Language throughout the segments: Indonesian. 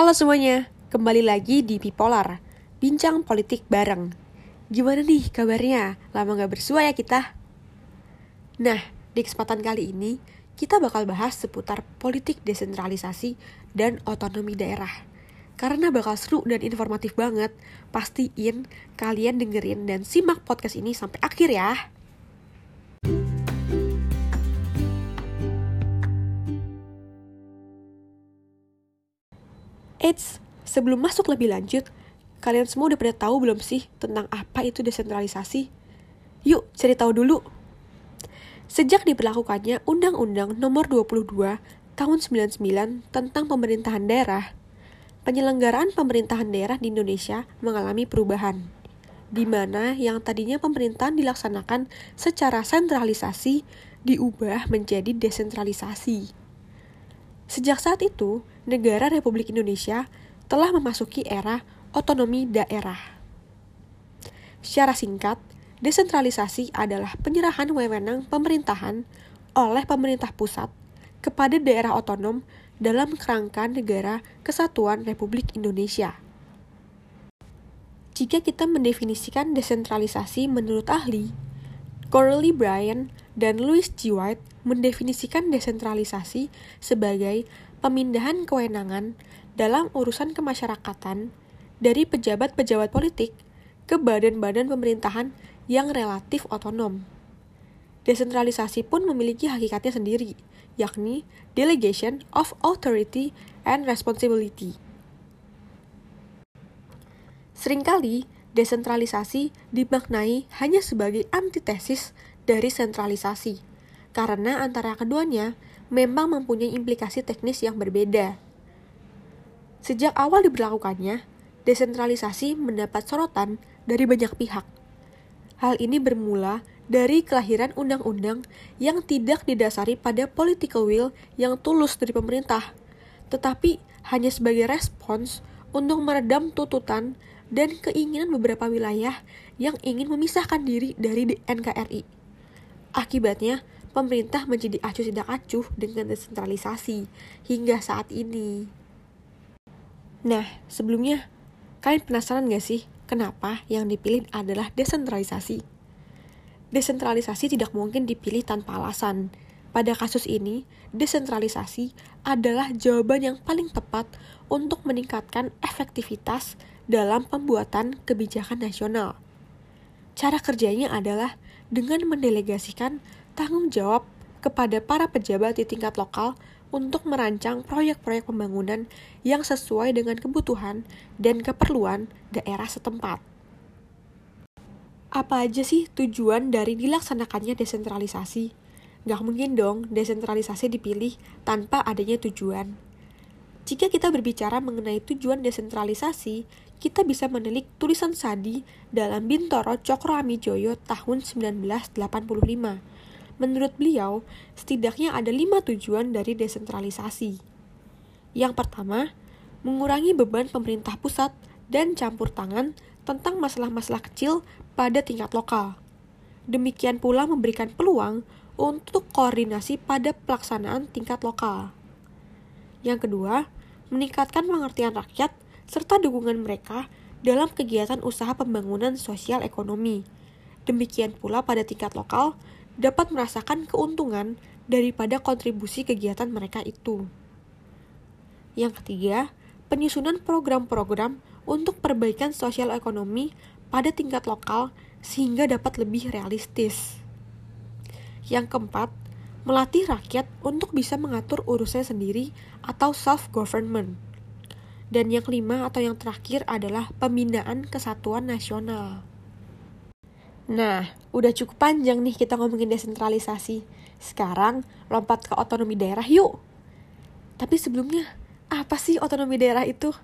Halo semuanya, kembali lagi di Bipolar, bincang politik bareng. Gimana nih kabarnya? Lama gak bersua ya kita? Nah, di kesempatan kali ini, kita bakal bahas seputar politik desentralisasi dan otonomi daerah. Karena bakal seru dan informatif banget, pastiin kalian dengerin dan simak podcast ini sampai akhir ya. Eits, sebelum masuk lebih lanjut, kalian semua udah pada tahu belum sih tentang apa itu desentralisasi? Yuk, cari tahu dulu. Sejak diberlakukannya Undang-Undang Nomor 22 Tahun 99 tentang pemerintahan daerah, penyelenggaraan pemerintahan daerah di Indonesia mengalami perubahan, di mana yang tadinya pemerintahan dilaksanakan secara sentralisasi diubah menjadi desentralisasi. Sejak saat itu, negara Republik Indonesia telah memasuki era otonomi daerah. Secara singkat, desentralisasi adalah penyerahan wewenang pemerintahan oleh pemerintah pusat kepada daerah otonom dalam kerangka negara kesatuan Republik Indonesia. Jika kita mendefinisikan desentralisasi menurut ahli, Corley Bryan dan Louis G. White mendefinisikan desentralisasi sebagai pemindahan kewenangan dalam urusan kemasyarakatan dari pejabat-pejabat politik ke badan-badan pemerintahan yang relatif otonom. Desentralisasi pun memiliki hakikatnya sendiri, yakni delegation of authority and responsibility. Seringkali, desentralisasi dimaknai hanya sebagai antitesis dari sentralisasi karena antara keduanya memang mempunyai implikasi teknis yang berbeda. Sejak awal diberlakukannya, desentralisasi mendapat sorotan dari banyak pihak. Hal ini bermula dari kelahiran undang-undang yang tidak didasari pada political will yang tulus dari pemerintah, tetapi hanya sebagai respons untuk meredam tuntutan dan keinginan beberapa wilayah yang ingin memisahkan diri dari NKRI. Akibatnya, pemerintah menjadi acuh tidak acuh dengan desentralisasi hingga saat ini. Nah, sebelumnya, kalian penasaran gak sih kenapa yang dipilih adalah desentralisasi? Desentralisasi tidak mungkin dipilih tanpa alasan. Pada kasus ini, desentralisasi adalah jawaban yang paling tepat untuk meningkatkan efektivitas dalam pembuatan kebijakan nasional. Cara kerjanya adalah dengan mendelegasikan tanggung jawab kepada para pejabat di tingkat lokal untuk merancang proyek-proyek pembangunan yang sesuai dengan kebutuhan dan keperluan daerah setempat. Apa aja sih tujuan dari dilaksanakannya desentralisasi? Gak mungkin dong desentralisasi dipilih tanpa adanya tujuan. Jika kita berbicara mengenai tujuan desentralisasi, kita bisa menilik tulisan Sadi dalam Bintoro Cokro Amijoyo tahun 1985 Menurut beliau, setidaknya ada lima tujuan dari desentralisasi. Yang pertama, mengurangi beban pemerintah pusat dan campur tangan tentang masalah-masalah kecil pada tingkat lokal. Demikian pula memberikan peluang untuk koordinasi pada pelaksanaan tingkat lokal. Yang kedua, meningkatkan pengertian rakyat serta dukungan mereka dalam kegiatan usaha pembangunan sosial ekonomi. Demikian pula pada tingkat lokal, dapat merasakan keuntungan daripada kontribusi kegiatan mereka itu. Yang ketiga, penyusunan program-program untuk perbaikan sosial ekonomi pada tingkat lokal sehingga dapat lebih realistis. Yang keempat, melatih rakyat untuk bisa mengatur urusan sendiri atau self-government. Dan yang kelima atau yang terakhir adalah pembinaan kesatuan nasional. Nah, udah cukup panjang nih kita ngomongin desentralisasi. Sekarang lompat ke otonomi daerah yuk. Tapi sebelumnya, apa sih otonomi daerah itu?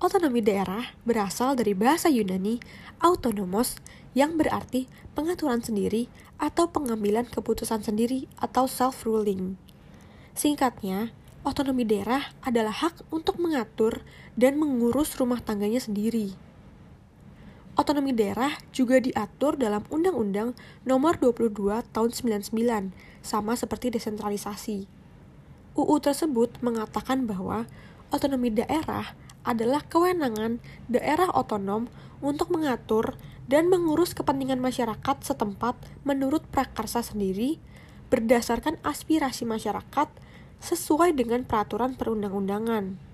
Otonomi daerah berasal dari bahasa Yunani autonomos yang berarti pengaturan sendiri atau pengambilan keputusan sendiri atau self-ruling. Singkatnya, otonomi daerah adalah hak untuk mengatur dan mengurus rumah tangganya sendiri. Otonomi daerah juga diatur dalam Undang-Undang Nomor 22 Tahun 99, sama seperti desentralisasi. UU tersebut mengatakan bahwa otonomi daerah adalah kewenangan daerah otonom untuk mengatur dan mengurus kepentingan masyarakat setempat menurut prakarsa sendiri berdasarkan aspirasi masyarakat sesuai dengan peraturan perundang-undangan.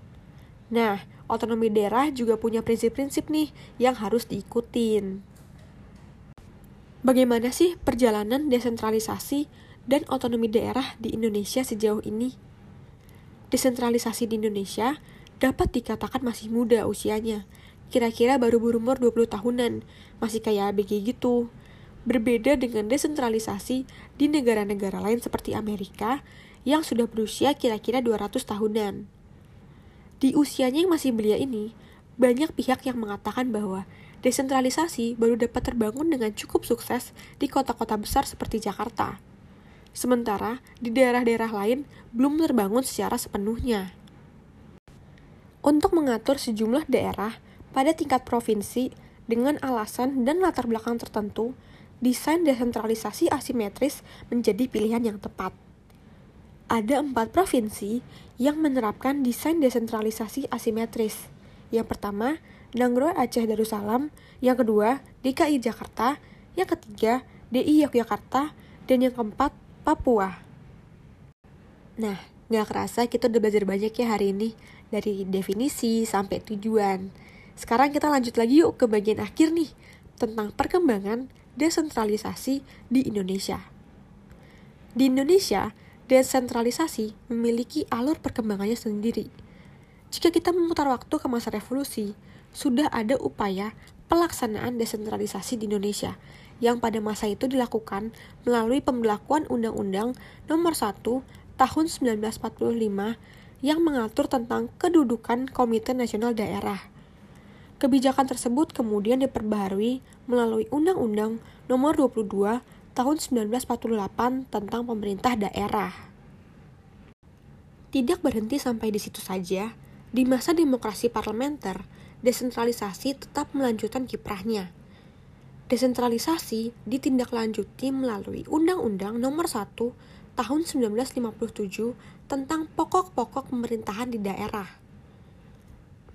Nah, otonomi daerah juga punya prinsip-prinsip nih yang harus diikutin. Bagaimana sih perjalanan desentralisasi dan otonomi daerah di Indonesia sejauh ini? Desentralisasi di Indonesia dapat dikatakan masih muda usianya. Kira-kira baru berumur 20 tahunan, masih kayak ABG gitu. Berbeda dengan desentralisasi di negara-negara lain seperti Amerika yang sudah berusia kira-kira 200 tahunan. Di usianya yang masih belia ini, banyak pihak yang mengatakan bahwa desentralisasi baru dapat terbangun dengan cukup sukses di kota-kota besar seperti Jakarta. Sementara di daerah-daerah lain belum terbangun secara sepenuhnya. Untuk mengatur sejumlah daerah pada tingkat provinsi dengan alasan dan latar belakang tertentu, desain desentralisasi asimetris menjadi pilihan yang tepat ada empat provinsi yang menerapkan desain desentralisasi asimetris. Yang pertama, Nanggro Aceh Darussalam, yang kedua, DKI Jakarta, yang ketiga, DI Yogyakarta, dan yang keempat, Papua. Nah, nggak kerasa kita udah belajar banyak ya hari ini, dari definisi sampai tujuan. Sekarang kita lanjut lagi yuk ke bagian akhir nih, tentang perkembangan desentralisasi di Indonesia. Di Indonesia, desentralisasi memiliki alur perkembangannya sendiri. Jika kita memutar waktu ke masa revolusi, sudah ada upaya pelaksanaan desentralisasi di Indonesia yang pada masa itu dilakukan melalui pembelakuan Undang-Undang Nomor 1 Tahun 1945 yang mengatur tentang kedudukan Komite Nasional Daerah. Kebijakan tersebut kemudian diperbaharui melalui Undang-Undang Nomor 22 tahun 1948 tentang pemerintah daerah. Tidak berhenti sampai di situ saja, di masa demokrasi parlementer, desentralisasi tetap melanjutkan kiprahnya. Desentralisasi ditindaklanjuti melalui Undang-Undang Nomor 1 Tahun 1957 tentang pokok-pokok pemerintahan di daerah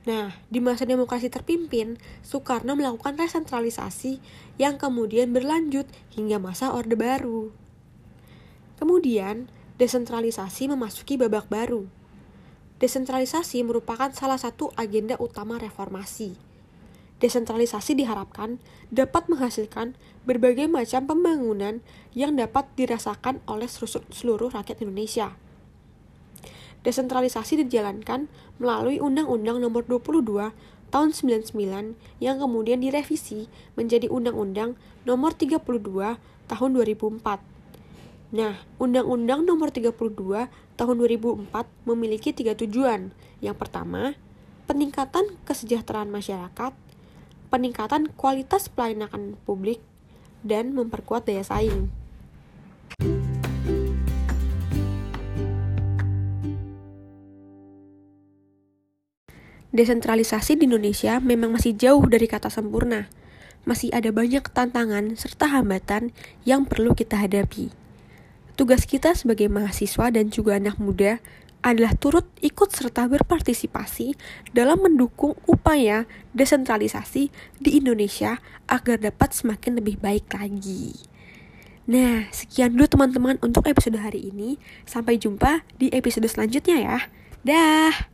Nah, di masa demokrasi terpimpin, Soekarno melakukan resentralisasi yang kemudian berlanjut hingga masa Orde Baru. Kemudian, desentralisasi memasuki babak baru. Desentralisasi merupakan salah satu agenda utama reformasi. Desentralisasi diharapkan dapat menghasilkan berbagai macam pembangunan yang dapat dirasakan oleh seluruh rakyat Indonesia desentralisasi dijalankan melalui Undang-Undang Nomor 22 Tahun 99 yang kemudian direvisi menjadi Undang-Undang Nomor 32 Tahun 2004. Nah, Undang-Undang Nomor 32 Tahun 2004 memiliki tiga tujuan. Yang pertama, peningkatan kesejahteraan masyarakat, peningkatan kualitas pelayanan publik, dan memperkuat daya saing. Desentralisasi di Indonesia memang masih jauh dari kata sempurna. Masih ada banyak tantangan serta hambatan yang perlu kita hadapi. Tugas kita sebagai mahasiswa dan juga anak muda adalah turut ikut serta berpartisipasi dalam mendukung upaya desentralisasi di Indonesia agar dapat semakin lebih baik lagi. Nah, sekian dulu teman-teman untuk episode hari ini. Sampai jumpa di episode selanjutnya ya. Dah.